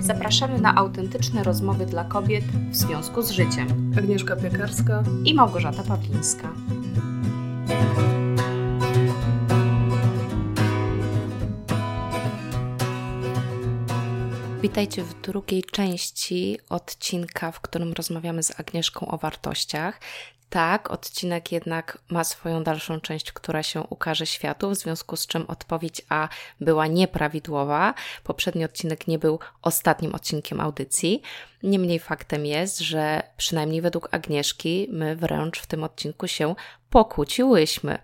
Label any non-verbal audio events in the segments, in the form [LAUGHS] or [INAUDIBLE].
Zapraszamy na autentyczne rozmowy dla kobiet w związku z życiem. Agnieszka Piekarska i Małgorzata Pawlińska. Witajcie w drugiej części odcinka, w którym rozmawiamy z Agnieszką o wartościach. Tak, odcinek jednak ma swoją dalszą część, która się ukaże światu, w związku z czym odpowiedź A była nieprawidłowa. Poprzedni odcinek nie był ostatnim odcinkiem audycji. Niemniej faktem jest, że przynajmniej według Agnieszki my wręcz w tym odcinku się pokłóciłyśmy.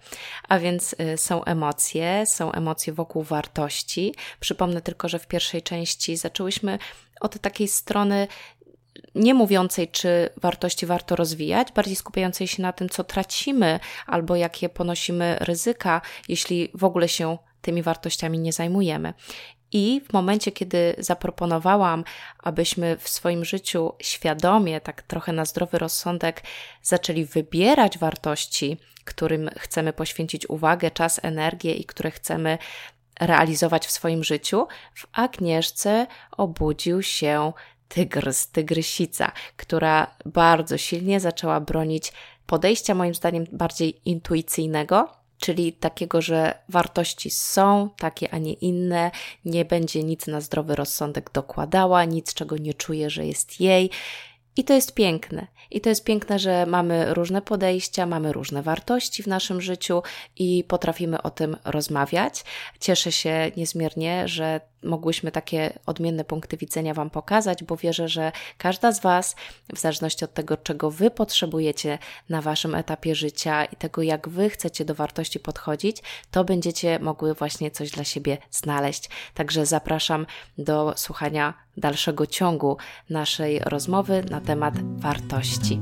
A więc y, są emocje, są emocje wokół wartości. Przypomnę tylko, że w pierwszej części zaczęłyśmy od takiej strony nie mówiącej, czy wartości warto rozwijać, bardziej skupiającej się na tym, co tracimy albo jakie ponosimy ryzyka, jeśli w ogóle się tymi wartościami nie zajmujemy. I w momencie, kiedy zaproponowałam, abyśmy w swoim życiu świadomie, tak trochę na zdrowy rozsądek, zaczęli wybierać wartości, którym chcemy poświęcić uwagę, czas, energię i które chcemy realizować w swoim życiu, w Agnieszce obudził się tygrys, tygrysica, która bardzo silnie zaczęła bronić podejścia, moim zdaniem, bardziej intuicyjnego, czyli takiego, że wartości są takie, a nie inne, nie będzie nic na zdrowy rozsądek dokładała, nic, czego nie czuje, że jest jej. I to jest piękne. I to jest piękne, że mamy różne podejścia, mamy różne wartości w naszym życiu i potrafimy o tym rozmawiać. Cieszę się niezmiernie, że mogłyśmy takie odmienne punkty widzenia Wam pokazać, bo wierzę, że każda z Was, w zależności od tego, czego Wy potrzebujecie na Waszym etapie życia i tego, jak Wy chcecie do wartości podchodzić, to będziecie mogły właśnie coś dla siebie znaleźć. Także zapraszam do słuchania dalszego ciągu naszej rozmowy na temat wartości.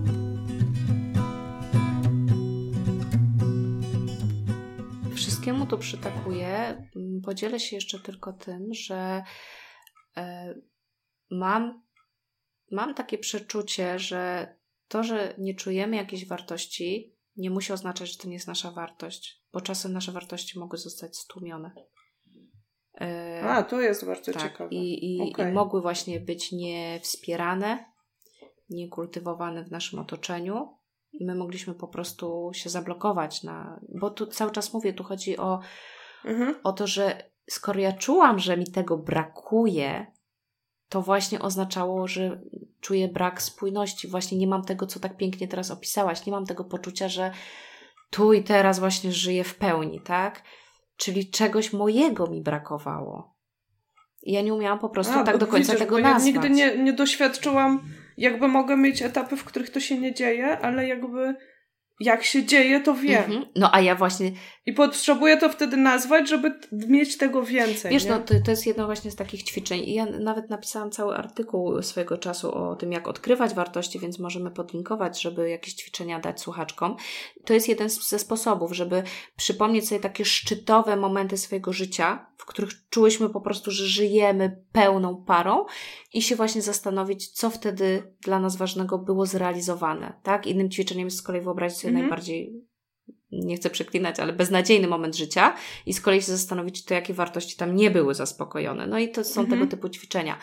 Wszystkiemu tu przytakuję, mm, podzielę się jeszcze tylko tym, że e, mam, mam takie przeczucie, że to, że nie czujemy jakiejś wartości, nie musi oznaczać, że to nie jest nasza wartość, bo czasem nasze wartości mogły zostać stłumione. E, A, to jest bardzo tak, ciekawe. I, i, okay. I mogły właśnie być niewspierane, niekultywowane w naszym otoczeniu, i my mogliśmy po prostu się zablokować na. Bo tu cały czas mówię, tu chodzi o, mhm. o to, że skoro ja czułam, że mi tego brakuje, to właśnie oznaczało, że czuję brak spójności. Właśnie nie mam tego, co tak pięknie teraz opisałaś. Nie mam tego poczucia, że tu i teraz właśnie żyję w pełni, tak? Czyli czegoś mojego mi brakowało. I ja nie umiałam po prostu A, tak do końca widzisz, tego nazwać. Ja nigdy nie, nie doświadczyłam jakby mogę mieć etapy, w których to się nie dzieje, ale jakby jak się dzieje, to wiem. Mhm. No a ja właśnie. I potrzebuję to wtedy nazwać, żeby mieć tego więcej. Wiesz, nie? no to, to jest jedno właśnie z takich ćwiczeń. I ja nawet napisałam cały artykuł swojego czasu o tym, jak odkrywać wartości, więc możemy podlinkować, żeby jakieś ćwiczenia dać słuchaczkom. To jest jeden ze sposobów, żeby przypomnieć sobie takie szczytowe momenty swojego życia, w których czułyśmy po prostu, że żyjemy pełną parą i się właśnie zastanowić, co wtedy dla nas ważnego było zrealizowane. Tak? Innym ćwiczeniem jest z kolei wyobrazić sobie mhm. najbardziej nie chcę przeklinać, ale beznadziejny moment życia i z kolei się zastanowić, to jakie wartości tam nie były zaspokojone. No i to są mhm. tego typu ćwiczenia.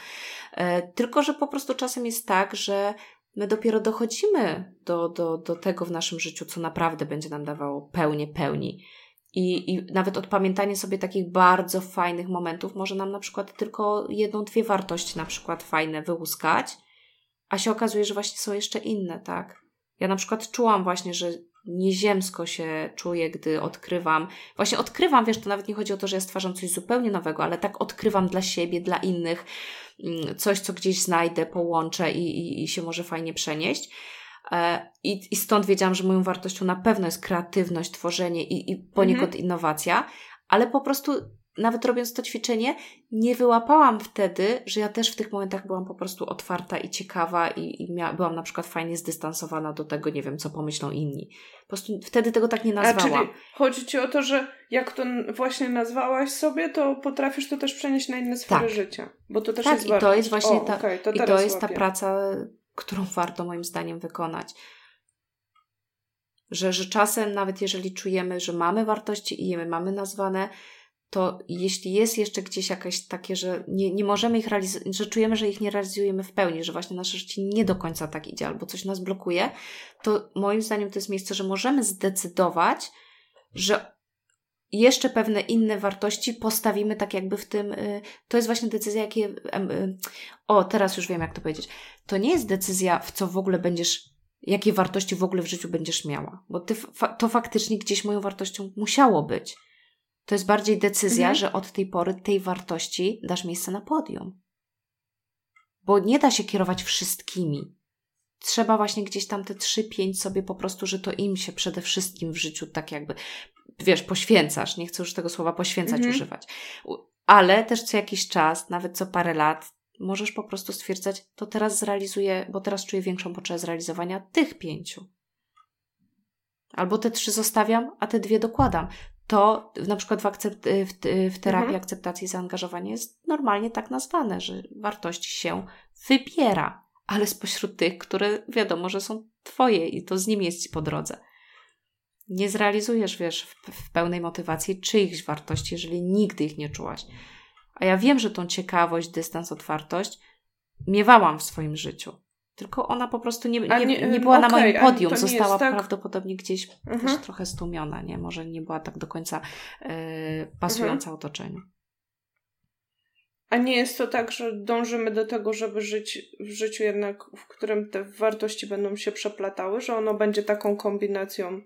E, tylko, że po prostu czasem jest tak, że my dopiero dochodzimy do, do, do tego w naszym życiu, co naprawdę będzie nam dawało pełnię pełni. I, I nawet odpamiętanie sobie takich bardzo fajnych momentów może nam na przykład tylko jedną, dwie wartości na przykład fajne wyłuskać, a się okazuje, że właśnie są jeszcze inne, tak? Ja na przykład czułam właśnie, że nieziemsko się czuję, gdy odkrywam. Właśnie odkrywam, wiesz, to nawet nie chodzi o to, że ja stwarzam coś zupełnie nowego, ale tak odkrywam dla siebie, dla innych mm, coś, co gdzieś znajdę, połączę i, i, i się może fajnie przenieść. E, I, I stąd wiedziałam, że moją wartością na pewno jest kreatywność, tworzenie i, i poniekąd mhm. innowacja, ale po prostu nawet robiąc to ćwiczenie, nie wyłapałam wtedy, że ja też w tych momentach byłam po prostu otwarta i ciekawa i, i mia- byłam na przykład fajnie zdystansowana do tego, nie wiem, co pomyślą inni. Po prostu wtedy tego tak nie nazwałam. A czyli chodzi Ci o to, że jak to właśnie nazwałaś sobie, to potrafisz to też przenieść na inne sfery tak. życia. Bo to też tak, jest i to jest właśnie o, ta, okay, to i to jest ta praca, którą warto moim zdaniem wykonać. Że, że czasem, nawet jeżeli czujemy, że mamy wartości i je mamy nazwane, to jeśli jest jeszcze gdzieś jakieś takie, że nie, nie możemy ich realizować, że czujemy, że ich nie realizujemy w pełni, że właśnie nasze życie nie do końca tak idzie, albo coś nas blokuje, to moim zdaniem to jest miejsce, że możemy zdecydować, że jeszcze pewne inne wartości postawimy tak jakby w tym. Y, to jest właśnie decyzja, jakie. Y, o, teraz już wiem, jak to powiedzieć. To nie jest decyzja, w co w ogóle będziesz, jakie wartości w ogóle w życiu będziesz miała, bo ty, to faktycznie gdzieś moją wartością musiało być. To jest bardziej decyzja, mhm. że od tej pory tej wartości dasz miejsce na podium. Bo nie da się kierować wszystkimi. Trzeba właśnie gdzieś tam te trzy, pięć sobie po prostu, że to im się przede wszystkim w życiu tak jakby wiesz, poświęcasz, nie chcę już tego słowa poświęcać mhm. używać, ale też co jakiś czas, nawet co parę lat, możesz po prostu stwierdzać, to teraz zrealizuję, bo teraz czuję większą potrzebę zrealizowania tych pięciu. Albo te trzy zostawiam, a te dwie dokładam. To na przykład w, akcept, w, w terapii mhm. akceptacji zaangażowania jest normalnie tak nazwane, że wartości się wybiera, ale spośród tych, które wiadomo, że są Twoje i to z nimi jest Ci po drodze nie zrealizujesz, wiesz, w, w pełnej motywacji czyichś wartości, jeżeli nigdy ich nie czułaś. A ja wiem, że tą ciekawość, dystans, otwartość miewałam w swoim życiu. Tylko ona po prostu nie, nie, nie, nie była okay, na moim podium. Została tak... prawdopodobnie gdzieś uh-huh. też mhm. trochę stłumiona, nie? Może nie była tak do końca yy, pasująca uh-huh. otoczeniu. A nie jest to tak, że dążymy do tego, żeby żyć w życiu jednak, w którym te wartości będą się przeplatały, że ono będzie taką kombinacją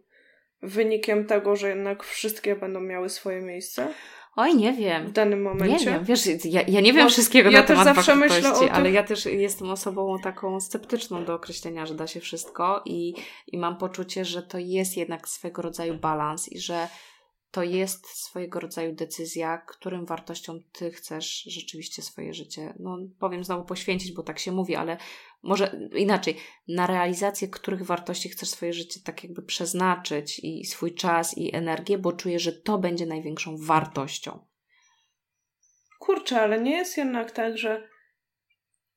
wynikiem tego, że jednak wszystkie będą miały swoje miejsce? Oj, nie wiem. W danym momencie. Nie wiem, wiesz, ja, ja nie wiem Bo wszystkiego ja na temat zawsze myślę o ale ja też jestem osobą taką sceptyczną do określenia, że da się wszystko i, i mam poczucie, że to jest jednak swego rodzaju balans i że to jest swojego rodzaju decyzja, którym wartościom ty chcesz rzeczywiście swoje życie, no powiem znowu poświęcić, bo tak się mówi, ale może inaczej, na realizację których wartości chcesz swoje życie tak jakby przeznaczyć i swój czas i energię, bo czuję, że to będzie największą wartością. Kurczę, ale nie jest jednak tak, że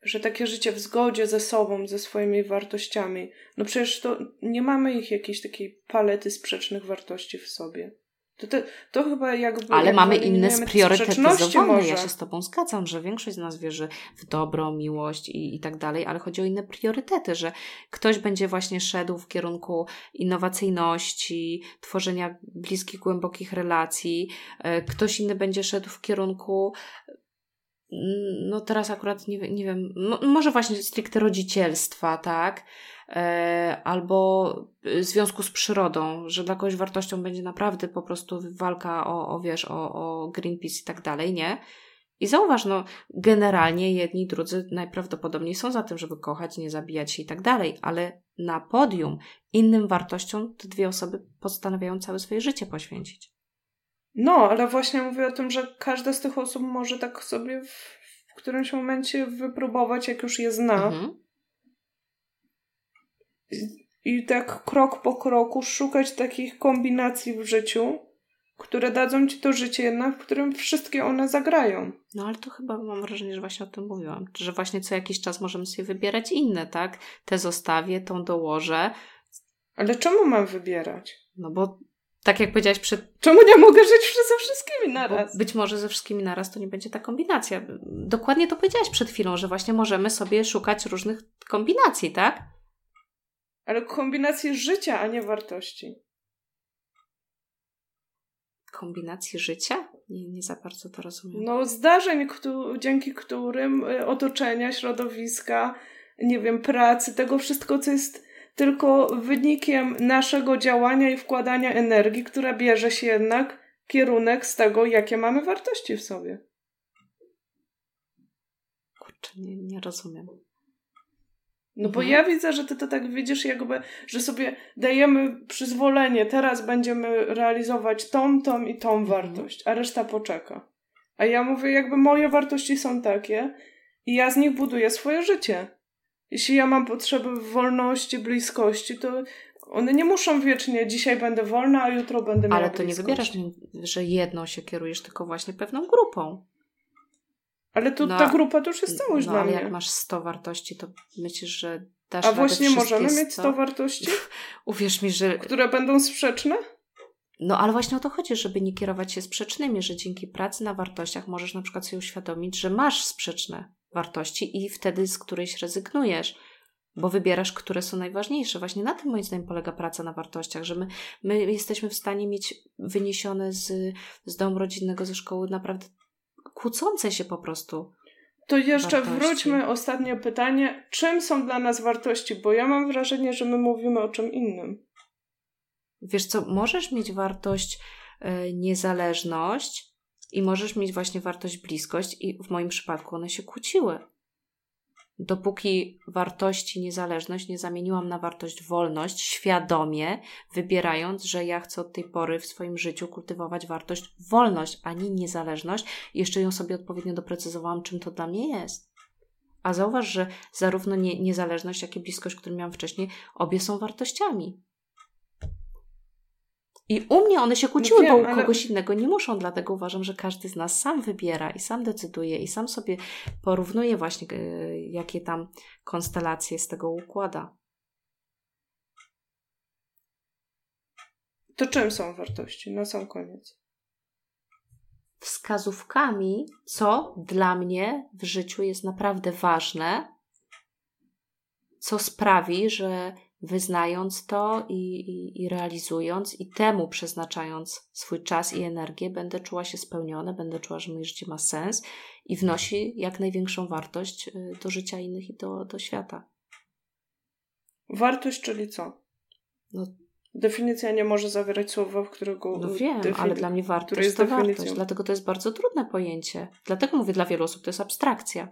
że takie życie w zgodzie ze sobą, ze swoimi wartościami, no przecież to nie mamy ich jakiejś takiej palety sprzecznych wartości w sobie. To, to, to chyba jakby. Ale mamy inne spriorytetyzowane. Ja się z Tobą zgadzam, że większość z nas wierzy w dobro, miłość i, i tak dalej, ale chodzi o inne priorytety, że ktoś będzie właśnie szedł w kierunku innowacyjności, tworzenia bliskich, głębokich relacji, e, ktoś inny będzie szedł w kierunku mm, no teraz akurat nie, nie wiem, może właśnie stricte rodzicielstwa, tak? E, albo w związku z przyrodą, że dla kogoś wartością będzie naprawdę po prostu walka o, o wiesz, o, o Greenpeace i tak dalej, nie? I zauważ, no, generalnie jedni i drudzy najprawdopodobniej są za tym, żeby kochać, nie zabijać się i tak dalej, ale na podium innym wartościom te dwie osoby postanawiają całe swoje życie poświęcić. No, ale właśnie mówię o tym, że każda z tych osób może tak sobie w, w którymś momencie wypróbować, jak już je zna, mhm i tak krok po kroku szukać takich kombinacji w życiu, które dadzą ci to życie jednak, w którym wszystkie one zagrają. No ale to chyba mam wrażenie, że właśnie o tym mówiłam, że właśnie co jakiś czas możemy sobie wybierać inne, tak? Te zostawię, tą dołożę. Ale czemu mam wybierać? No bo tak jak powiedziałaś przed... Czemu nie mogę żyć ze wszystkimi naraz? Bo być może ze wszystkimi naraz to nie będzie ta kombinacja. Dokładnie to powiedziałaś przed chwilą, że właśnie możemy sobie szukać różnych kombinacji, tak? Ale kombinację życia, a nie wartości. Kombinacji życia? Nie, nie za bardzo to rozumiem. No, zdarzeń, dzięki którym y, otoczenia, środowiska, nie wiem, pracy, tego wszystko, co jest tylko wynikiem naszego działania i wkładania energii, która bierze się jednak kierunek z tego, jakie mamy wartości w sobie. Kurczę, nie, nie rozumiem. No bo mhm. ja widzę, że ty to tak widzisz, jakby, że sobie dajemy przyzwolenie, teraz będziemy realizować tą, tą i tą mhm. wartość, a reszta poczeka. A ja mówię, jakby moje wartości są takie i ja z nich buduję swoje życie. Jeśli ja mam potrzeby wolności, bliskości, to one nie muszą wiecznie, dzisiaj będę wolna, a jutro będę miała Ale to bliskość. nie wybierasz, że jedną się kierujesz, tylko właśnie pewną grupą. Ale to, no, ta grupa to już jest całość no, dla ale mnie. jak masz 100 wartości, to myślisz, że dasz A właśnie możemy mieć 100 wartości? [LAUGHS] Uwierz mi, że... Które będą sprzeczne? No ale właśnie o to chodzi, żeby nie kierować się sprzecznymi, że dzięki pracy na wartościach możesz na przykład sobie uświadomić, że masz sprzeczne wartości i wtedy z którejś rezygnujesz, bo wybierasz, które są najważniejsze. Właśnie na tym moim zdaniem polega praca na wartościach, że my, my jesteśmy w stanie mieć wyniesione z, z domu rodzinnego, ze szkoły naprawdę kłócące się po prostu. To jeszcze wartości. wróćmy ostatnie pytanie. Czym są dla nas wartości? Bo ja mam wrażenie, że my mówimy o czym innym. Wiesz co, możesz mieć wartość y, niezależność i możesz mieć właśnie wartość bliskość i w moim przypadku one się kłóciły. Dopóki wartości niezależność nie zamieniłam na wartość wolność, świadomie wybierając, że ja chcę od tej pory w swoim życiu kultywować wartość wolność, a nie niezależność, jeszcze ją sobie odpowiednio doprecyzowałam, czym to dla mnie jest. A zauważ, że zarówno nie, niezależność, jak i bliskość, którą miałam wcześniej, obie są wartościami. I u mnie one się kłóciły, no wiem, bo u kogoś ale... innego nie muszą, dlatego uważam, że każdy z nas sam wybiera i sam decyduje i sam sobie porównuje właśnie, e, jakie tam konstelacje z tego układa. To czym są wartości na sam koniec? Wskazówkami, co dla mnie w życiu jest naprawdę ważne, co sprawi, że wyznając to i, i, i, realizując, i temu przeznaczając swój czas i energię, będę czuła się spełniona, będę czuła, że moje życie ma sens i wnosi jak największą wartość y, do życia innych i do, do świata. Wartość, czyli co? No, Definicja nie może zawierać słowa, w którego. No wiem, defini- ale dla mnie wartość jest to definicją. wartość. Dlatego to jest bardzo trudne pojęcie. Dlatego mówię, dla wielu osób to jest abstrakcja.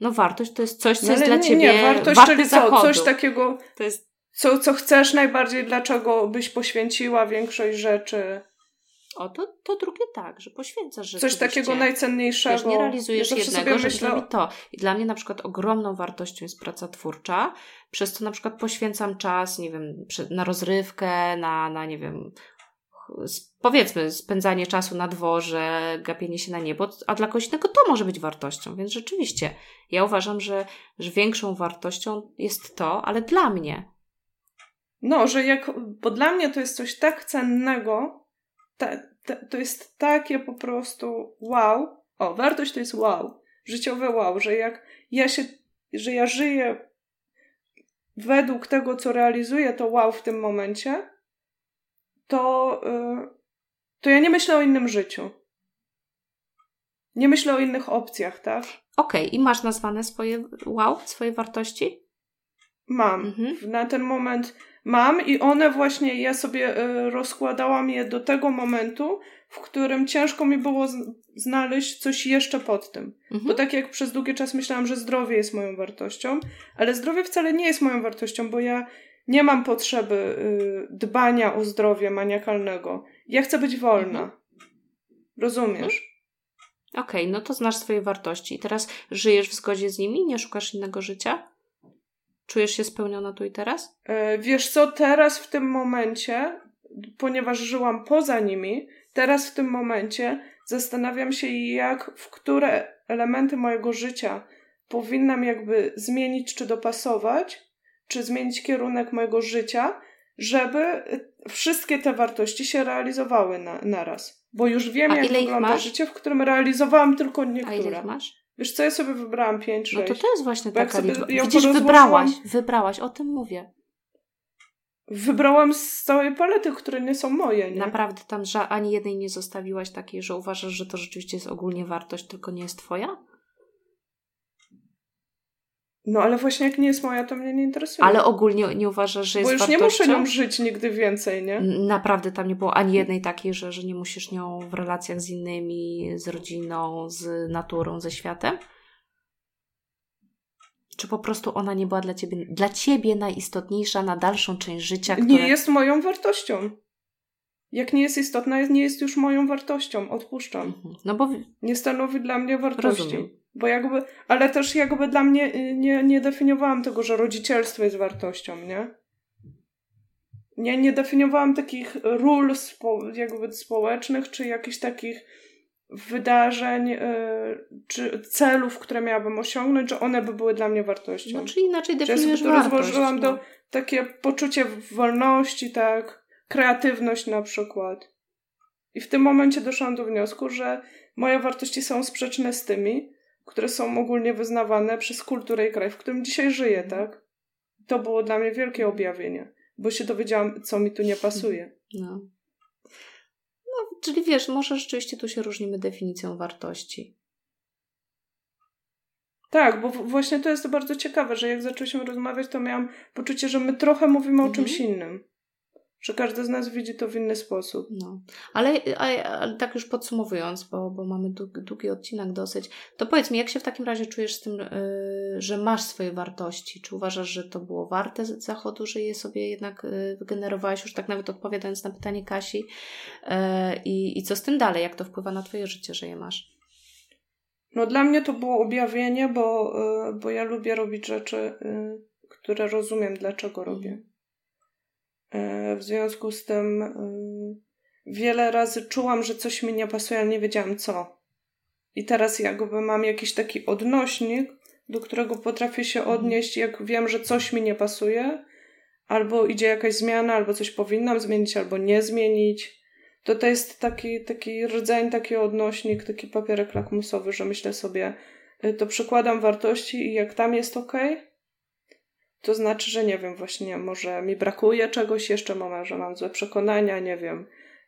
No wartość to jest coś, co no, jest dla nie, ciebie nie, wartość, czyli co? Coś takiego, to jest... co, co chcesz najbardziej, dlaczego byś poświęciła większość rzeczy. O, to, to drugie tak, że poświęcasz rzeczy. Coś takiego najcenniejszego. Wiesz, nie realizujesz ja jednego, że myślę... to. I dla mnie na przykład ogromną wartością jest praca twórcza, przez co na przykład poświęcam czas, nie wiem, na rozrywkę, na, na nie wiem, powiedzmy, spędzanie czasu na dworze, gapienie się na niebo, a dla kogoś innego to może być wartością. Więc rzeczywiście, ja uważam, że, że większą wartością jest to, ale dla mnie. No, że jak, bo dla mnie to jest coś tak cennego, ta, ta, to jest takie po prostu wow. O, wartość to jest wow. Życiowe wow, że jak ja się, że ja żyję według tego, co realizuję, to wow w tym momencie, to, y, to ja nie myślę o innym życiu. Nie myślę o innych opcjach, tak? Okej, okay. i masz nazwane swoje wow, swoje wartości? Mam. Mhm. Na ten moment mam i one właśnie, ja sobie y, rozkładałam je do tego momentu, w którym ciężko mi było znaleźć coś jeszcze pod tym. Mhm. Bo tak jak przez długi czas myślałam, że zdrowie jest moją wartością, ale zdrowie wcale nie jest moją wartością, bo ja nie mam potrzeby y, dbania o zdrowie maniakalnego. Ja chcę być wolna. Mhm. Rozumiesz? Okej, okay, no to znasz swoje wartości. I teraz żyjesz w zgodzie z nimi? Nie szukasz innego życia? Czujesz się spełniona tu i teraz? E, wiesz co, teraz w tym momencie, ponieważ żyłam poza nimi, teraz w tym momencie zastanawiam się, jak, w które elementy mojego życia powinnam jakby zmienić czy dopasować, czy zmienić kierunek mojego życia, żeby wszystkie te wartości się realizowały na, naraz. Bo już wiem, A jak wygląda życie, w którym realizowałam tylko niektóre. A ile masz? Wiesz co, ja sobie wybrałam pięć, sześć. No to to jest właśnie Bo taka liczba. Widzisz, wybrałaś, wybrałaś, o tym mówię. Wybrałam z całej palety, które nie są moje. Nie? Naprawdę tam ani jednej nie zostawiłaś takiej, że uważasz, że to rzeczywiście jest ogólnie wartość, tylko nie jest twoja? No ale właśnie jak nie jest moja, to mnie nie interesuje. Ale ogólnie nie uważasz, że jest Bo już wartością? nie muszę nią żyć nigdy więcej, nie? Naprawdę tam nie było ani jednej takiej, że, że nie musisz nią w relacjach z innymi, z rodziną, z naturą, ze światem? Czy po prostu ona nie była dla ciebie, dla ciebie najistotniejsza na dalszą część życia? Która... Nie jest moją wartością. Jak nie jest istotna, nie jest już moją wartością. Odpuszczam. Mhm. No bo... Nie stanowi dla mnie wartości. Rozumiem. Bo jakby, ale też jakby dla mnie y, nie, nie definiowałam tego, że rodzicielstwo jest wartością, nie? Nie, nie definiowałam takich ról spo, jakby społecznych, czy jakichś takich wydarzeń, yy, czy celów, które miałabym osiągnąć, że one by były dla mnie wartością. Znaczy inaczej definiujesz ja sobie to rozłożyłam no. do takie poczucie wolności, tak, kreatywność na przykład. I w tym momencie doszłam do wniosku, że moje wartości są sprzeczne z tymi, które są ogólnie wyznawane przez kulturę i kraj, w którym dzisiaj żyję, tak? To było dla mnie wielkie objawienie, bo się dowiedziałam, co mi tu nie pasuje. No. No, czyli wiesz, może rzeczywiście tu się różnimy definicją wartości. Tak, bo właśnie to jest bardzo ciekawe, że jak zaczęliśmy rozmawiać, to miałam poczucie, że my trochę mówimy o czymś mhm. innym. Że każdy z nas widzi to w inny sposób. No. Ale, ale, ale tak już podsumowując, bo, bo mamy długi, długi odcinek dosyć, to powiedz mi, jak się w takim razie czujesz z tym, yy, że masz swoje wartości? Czy uważasz, że to było warte zachodu, że je sobie jednak yy, wygenerowałeś, już tak nawet odpowiadając na pytanie Kasi? Yy, i, I co z tym dalej? Jak to wpływa na Twoje życie, że je masz? No dla mnie to było objawienie, bo, y, bo ja lubię robić rzeczy, y, które rozumiem, dlaczego robię. Y, w związku z tym wiele razy czułam, że coś mi nie pasuje, ale nie wiedziałam co. I teraz jakby mam jakiś taki odnośnik, do którego potrafię się mhm. odnieść, jak wiem, że coś mi nie pasuje, albo idzie jakaś zmiana, albo coś powinnam zmienić, albo nie zmienić to to jest taki, taki rdzeń, taki odnośnik, taki papierek lakmusowy, że myślę sobie, y, to przykładam wartości i jak tam jest ok, to znaczy, że nie wiem, właśnie może mi brakuje czegoś jeszcze, może że mam złe przekonania, nie wiem,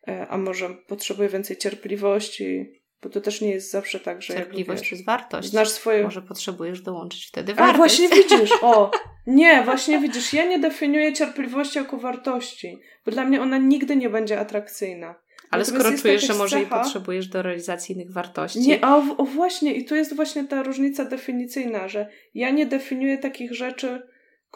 y, a może potrzebuję więcej cierpliwości, bo to też nie jest zawsze tak, że. Cierpliwość wiesz, przez wartość. Znasz swoje. Może potrzebujesz dołączyć wtedy wartość. A właśnie widzisz, o! [LAUGHS] Nie, właśnie widzisz, ja nie definiuję cierpliwości jako wartości, bo dla mnie ona nigdy nie będzie atrakcyjna. Ale Natomiast skoro czujesz, że może cecha, i potrzebujesz do realizacji innych wartości. Nie, a o, o, właśnie, i tu jest właśnie ta różnica definicyjna, że ja nie definiuję takich rzeczy,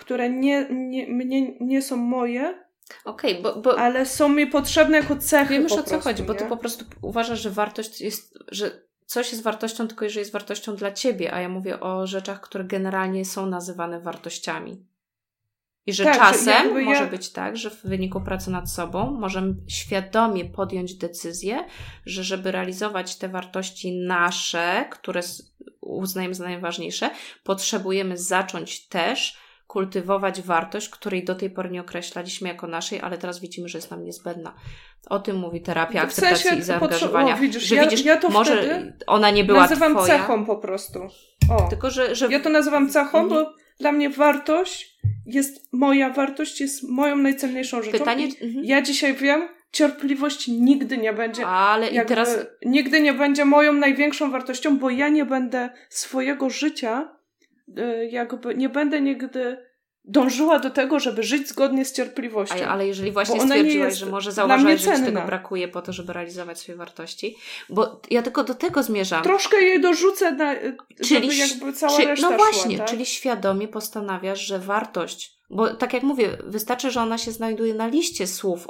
które nie, nie, mnie, nie są moje, Okej, okay, bo, bo... Ale są mi potrzebne jako cechy. Wiem już o co chodzi, nie? bo ty po prostu uważasz, że wartość jest, że coś jest wartością tylko jeżeli jest wartością dla ciebie, a ja mówię o rzeczach, które generalnie są nazywane wartościami. I że tak, czasem że może ja... być tak, że w wyniku pracy nad sobą możemy świadomie podjąć decyzję, że żeby realizować te wartości nasze, które uznajemy za najważniejsze, potrzebujemy zacząć też kultywować wartość, której do tej pory nie określaliśmy jako naszej, ale teraz widzimy, że jest nam niezbędna. O tym mówi terapia akceptacji i zaangażowania. O, widzisz, że ja, widzisz, ja to może ona nie była nazywam twoja. cechą po prostu. O. Tylko, że, że... Ja to nazywam cechą, mhm. bo dla mnie wartość jest, moja wartość jest moją najcenniejszą rzeczą. Pytanie, mhm. Ja dzisiaj wiem, cierpliwość nigdy nie będzie. Ale i teraz. Nigdy nie będzie moją największą wartością, bo ja nie będę swojego życia, jakby nie będę nigdy dążyła do tego, żeby żyć zgodnie z cierpliwością. Ale, ale jeżeli właśnie stwierdziłaś, że może zauważyłaś, że tego brakuje po to, żeby realizować swoje wartości, bo ja tylko do tego zmierzam. Troszkę jej dorzucę, na, czyli, żeby jakby cała czy, reszta No właśnie, szła, tak? czyli świadomie postanawiasz, że wartość, bo tak jak mówię, wystarczy, że ona się znajduje na liście słów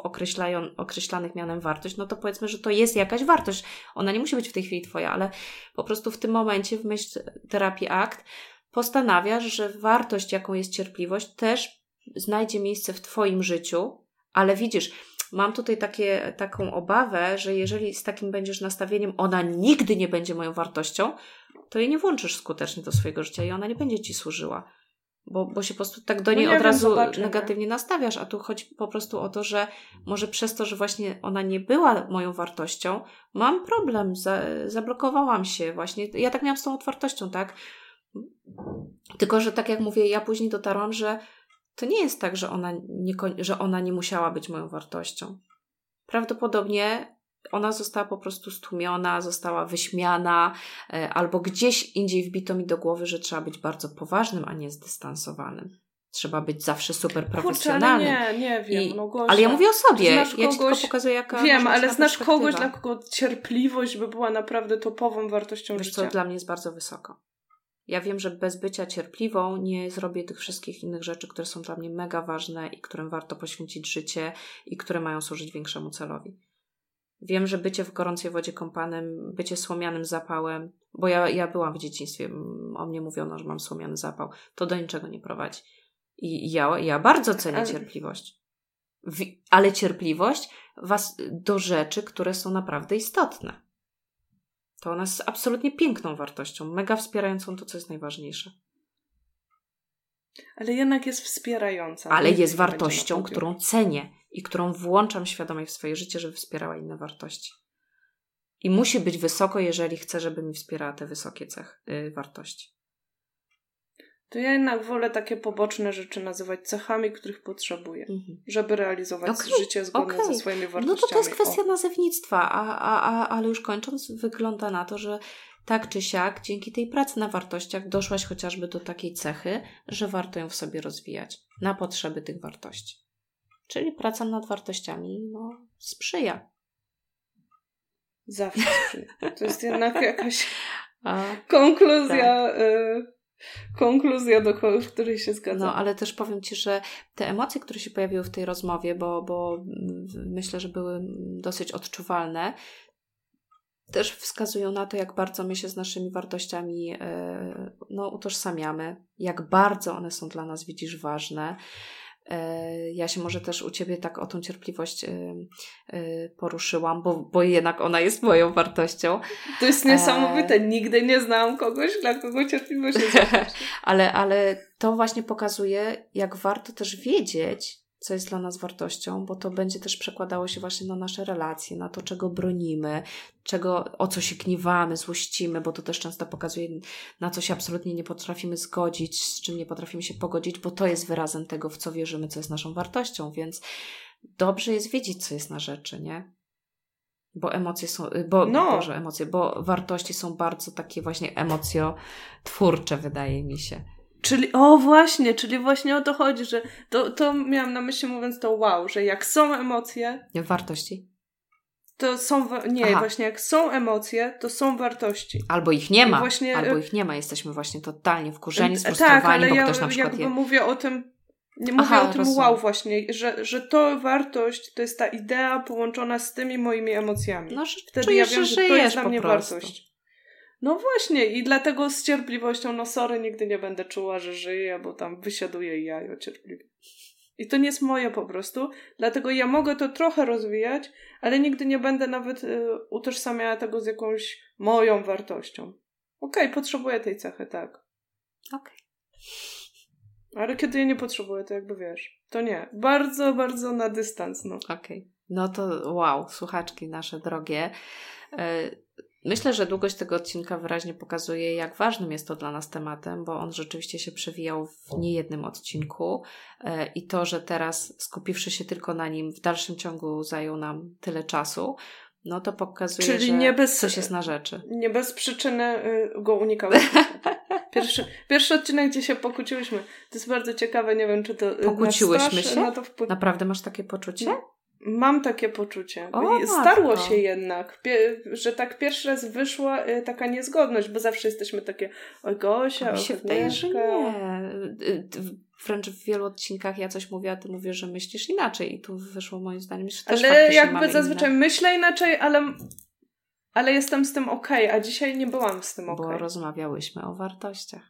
określanych mianem wartość, no to powiedzmy, że to jest jakaś wartość. Ona nie musi być w tej chwili twoja, ale po prostu w tym momencie w myśl terapii akt postanawiasz, że wartość, jaką jest cierpliwość, też znajdzie miejsce w Twoim życiu, ale widzisz, mam tutaj takie, taką obawę, że jeżeli z takim będziesz nastawieniem, ona nigdy nie będzie moją wartością, to jej nie włączysz skutecznie do swojego życia i ona nie będzie ci służyła. Bo, bo się po prostu tak do no niej no od razu zobaczę, negatywnie nie? nastawiasz, a tu chodzi po prostu o to, że może przez to, że właśnie ona nie była moją wartością, mam problem, za, zablokowałam się właśnie. Ja tak miałam z tą otwartością, tak? Tylko, że tak jak mówię, ja później dotarłam, że to nie jest tak, że ona nie, że ona nie musiała być moją wartością. Prawdopodobnie ona została po prostu stłumiona, została wyśmiana, e, albo gdzieś indziej wbito mi do głowy, że trzeba być bardzo poważnym, a nie zdystansowanym. Trzeba być zawsze super profesjonalnym. Kurczę, nie, nie wiem. I, no ale ja mówię o sobie. Znasz ja kogoś, ci tylko pokazuję, jaka Wiem, ale znasz kogoś, dla kogo cierpliwość by była naprawdę topową wartością Wiesz życia. co, dla mnie jest bardzo wysoko. Ja wiem, że bez bycia cierpliwą nie zrobię tych wszystkich innych rzeczy, które są dla mnie mega ważne i którym warto poświęcić życie i które mają służyć większemu celowi. Wiem, że bycie w gorącej wodzie kąpanym, bycie słomianym zapałem, bo ja, ja byłam w dzieciństwie, o mnie mówiono, że mam słomiany zapał, to do niczego nie prowadzi. I ja, ja bardzo cenię cierpliwość. Ale cierpliwość was do rzeczy, które są naprawdę istotne. To ona jest absolutnie piękną wartością, mega wspierającą to, co jest najważniejsze. Ale jednak jest wspierająca. Ale jest wartością, którą cenię i którą włączam świadomie w swoje życie, żeby wspierała inne wartości. I musi być wysoko, jeżeli chcę, żeby mi wspierała te wysokie cech, yy, wartości. To ja jednak wolę takie poboczne rzeczy nazywać cechami, których potrzebuję, mhm. żeby realizować okay. życie zgodne okay. ze swoimi wartościami. No to to jest kwestia o. nazewnictwa, a, a, a, ale już kończąc, wygląda na to, że tak czy siak, dzięki tej pracy na wartościach doszłaś chociażby do takiej cechy, że warto ją w sobie rozwijać na potrzeby tych wartości. Czyli praca nad wartościami no, sprzyja. Zawsze sprzyja. To jest jednak [LAUGHS] jakaś A, konkluzja. Tak. Y konkluzja, do której się zgadzam. No, ale też powiem Ci, że te emocje, które się pojawiły w tej rozmowie, bo, bo myślę, że były dosyć odczuwalne, też wskazują na to, jak bardzo my się z naszymi wartościami e, no, utożsamiamy, jak bardzo one są dla nas, widzisz, ważne. E, ja się może też u Ciebie tak o tą cierpliwość e, poruszyłam, bo, bo jednak ona jest moją wartością. To jest niesamowite. Nigdy nie znałam kogoś, dla kogo cierpliwość jest [LAUGHS] ale, ale to właśnie pokazuje, jak warto też wiedzieć, co jest dla nas wartością, bo to będzie też przekładało się właśnie na nasze relacje, na to, czego bronimy, czego, o co się gniewamy, złościmy, bo to też często pokazuje, na co się absolutnie nie potrafimy zgodzić, z czym nie potrafimy się pogodzić, bo to jest wyrazem tego, w co wierzymy, co jest naszą wartością, więc dobrze jest wiedzieć, co jest na rzeczy, nie? Bo emocje są, bo, no. Boże, emocje, bo wartości są bardzo takie właśnie emocjotwórcze, wydaje mi się. Czyli, o właśnie, czyli właśnie o to chodzi, że to, to miałam na myśli mówiąc to wow, że jak są emocje. Wartości. To są, nie, Aha. właśnie jak są emocje, to są wartości. Albo ich nie ma, właśnie, albo ich nie ma, jesteśmy właśnie totalnie wkurzeni, sfrustrowani, tak, ale bo ja ktoś na przykład jakby je... mówię o tym, nie mówię Aha, o tym rozumiem. wow właśnie, że, że to wartość to jest ta idea połączona z tymi moimi emocjami. No, że Wtedy czujesz, ja wiem, że, że to jest dla mnie wartość. No właśnie, i dlatego z cierpliwością, no sorry, nigdy nie będę czuła, że żyję, bo tam wysiaduje jajo cierpliwie. I to nie jest moje po prostu, dlatego ja mogę to trochę rozwijać, ale nigdy nie będę nawet y, utożsamiała tego z jakąś moją wartością. Okej, okay, potrzebuję tej cechy, tak. Okej. Okay. Ale kiedy jej nie potrzebuję, to jakby wiesz, to nie. Bardzo, bardzo na dystans, no. Okej. Okay. No to wow, słuchaczki nasze drogie. Y Myślę, że długość tego odcinka wyraźnie pokazuje, jak ważnym jest to dla nas tematem, bo on rzeczywiście się przewijał w niejednym odcinku e, i to, że teraz skupiwszy się tylko na nim, w dalszym ciągu zajął nam tyle czasu, no to pokazuje, Czyli że nie bez, coś jest na rzeczy. Nie bez przyczyny y, go unikałeś. [LAUGHS] Pierwszy, pierwszy odcinek, gdzie się pokłóciłyśmy. To jest bardzo ciekawe, nie wiem, czy to y, Pokłóciłyśmy się? Na wpływ... Naprawdę masz takie poczucie? Mam takie poczucie. O, Starło się jednak, że tak pierwszy raz wyszła y, taka niezgodność, bo zawsze jesteśmy takie oj Gosia, oj się wydaje, że nie. Y, wręcz w wielu odcinkach ja coś mówię, a ty mówisz, że myślisz inaczej i tu wyszło moim zdaniem, że też Ale jakby zazwyczaj inne. myślę inaczej, ale, ale jestem z tym okej, okay, a dzisiaj nie byłam z tym okej. Okay. Bo rozmawiałyśmy o wartościach.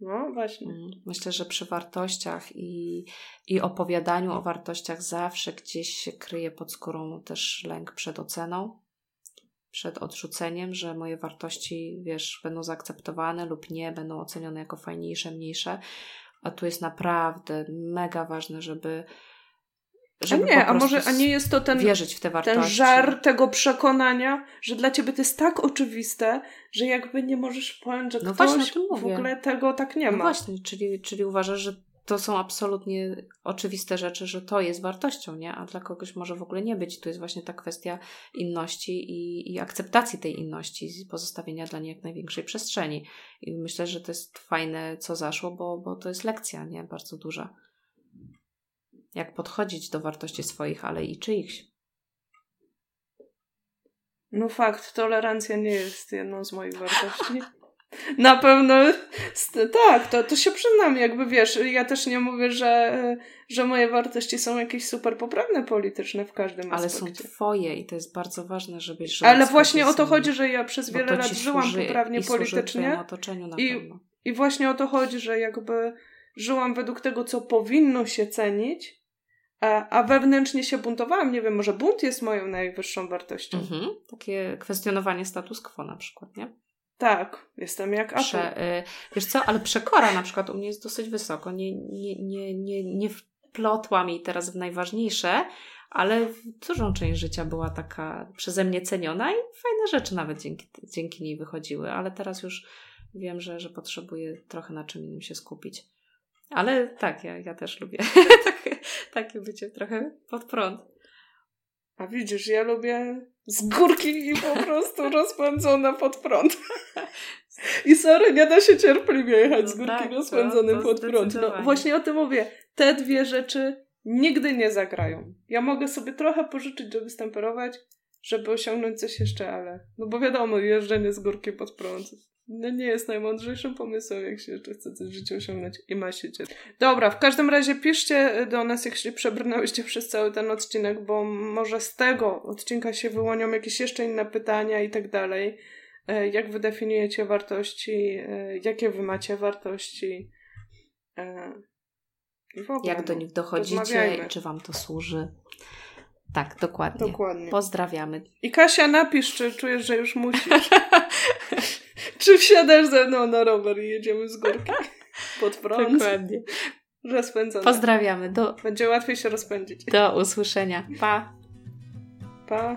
No właśnie. Mm, myślę, że przy wartościach i, i opowiadaniu o wartościach zawsze gdzieś się kryje pod skórą też lęk przed oceną, przed odrzuceniem, że moje wartości, wiesz, będą zaakceptowane lub nie, będą ocenione jako fajniejsze, mniejsze. A tu jest naprawdę mega ważne, żeby a nie, a może a nie jest to ten, wierzyć w te wartości. ten żar tego przekonania, że dla ciebie to jest tak oczywiste, że jakby nie możesz pojąć, że no ktoś w ogóle tego tak nie no ma. No właśnie, czyli, czyli uważasz, że to są absolutnie oczywiste rzeczy, że to jest wartością, nie? A dla kogoś może w ogóle nie być. Tu jest właśnie ta kwestia inności i, i akceptacji tej inności, pozostawienia dla niej jak największej przestrzeni. I myślę, że to jest fajne, co zaszło, bo, bo to jest lekcja, nie? Bardzo duża jak podchodzić do wartości swoich, ale i czyichś. No fakt, tolerancja nie jest jedną z moich wartości. [LAUGHS] Na pewno tak, to, to się przyznam, jakby wiesz, ja też nie mówię, że, że moje wartości są jakieś super poprawne polityczne w każdym Ale aspekcie. Ale są twoje i to jest bardzo ważne, żebyś Ale właśnie o to chodzi, że ja przez wiele lat żyłam poprawnie politycznie i, i właśnie o to chodzi, że jakby żyłam według tego, co powinno się cenić a, a wewnętrznie się buntowałam. Nie wiem, może bunt jest moją najwyższą wartością. Mhm. Takie kwestionowanie status quo na przykład, nie? Tak, jestem jak Apple. Prze, y, wiesz co, ale przekora na przykład u mnie jest dosyć wysoko. Nie, nie, nie, nie, nie wplotła mi teraz w najważniejsze, ale dużą część życia była taka przeze mnie ceniona i fajne rzeczy nawet dzięki, dzięki niej wychodziły, ale teraz już wiem, że, że potrzebuję trochę na czym innym się skupić. Ale tak, ja, ja też lubię [LAUGHS] takie, takie bycie trochę pod prąd. A widzisz, ja lubię z górki i po prostu [LAUGHS] rozpędzona pod prąd. [LAUGHS] I sorry, nie da się cierpliwie jechać no z górki tak, rozpędzonym to, to pod prąd. No właśnie o tym mówię. Te dwie rzeczy nigdy nie zagrają. Ja mogę sobie trochę pożyczyć, żeby stemperować, żeby osiągnąć coś jeszcze, ale... No bo wiadomo, jeżdżenie z górki pod prąd no nie jest najmądrzejszym pomysłem, jak się jeszcze chce coś w życiu osiągnąć i ma się dzieci. Dobra, w każdym razie piszcie do nas, jeśli przebrnęłyście przez cały ten odcinek, bo może z tego odcinka się wyłonią jakieś jeszcze inne pytania i tak dalej. E, jak wy definiujecie wartości? E, jakie wy macie wartości? E, jak do no, nich dochodzicie i czy wam to służy? Tak, dokładnie. Dokładnie. Pozdrawiamy. I Kasia, napisz, czy czujesz, że już musisz. [LAUGHS] Czy wsiadasz ze mną na rower i jedziemy z górki [LAUGHS] pod prąd? Dokładnie. Rozpędzone. Pozdrawiamy. Do... Będzie łatwiej się rozpędzić. Do usłyszenia. Pa. Pa.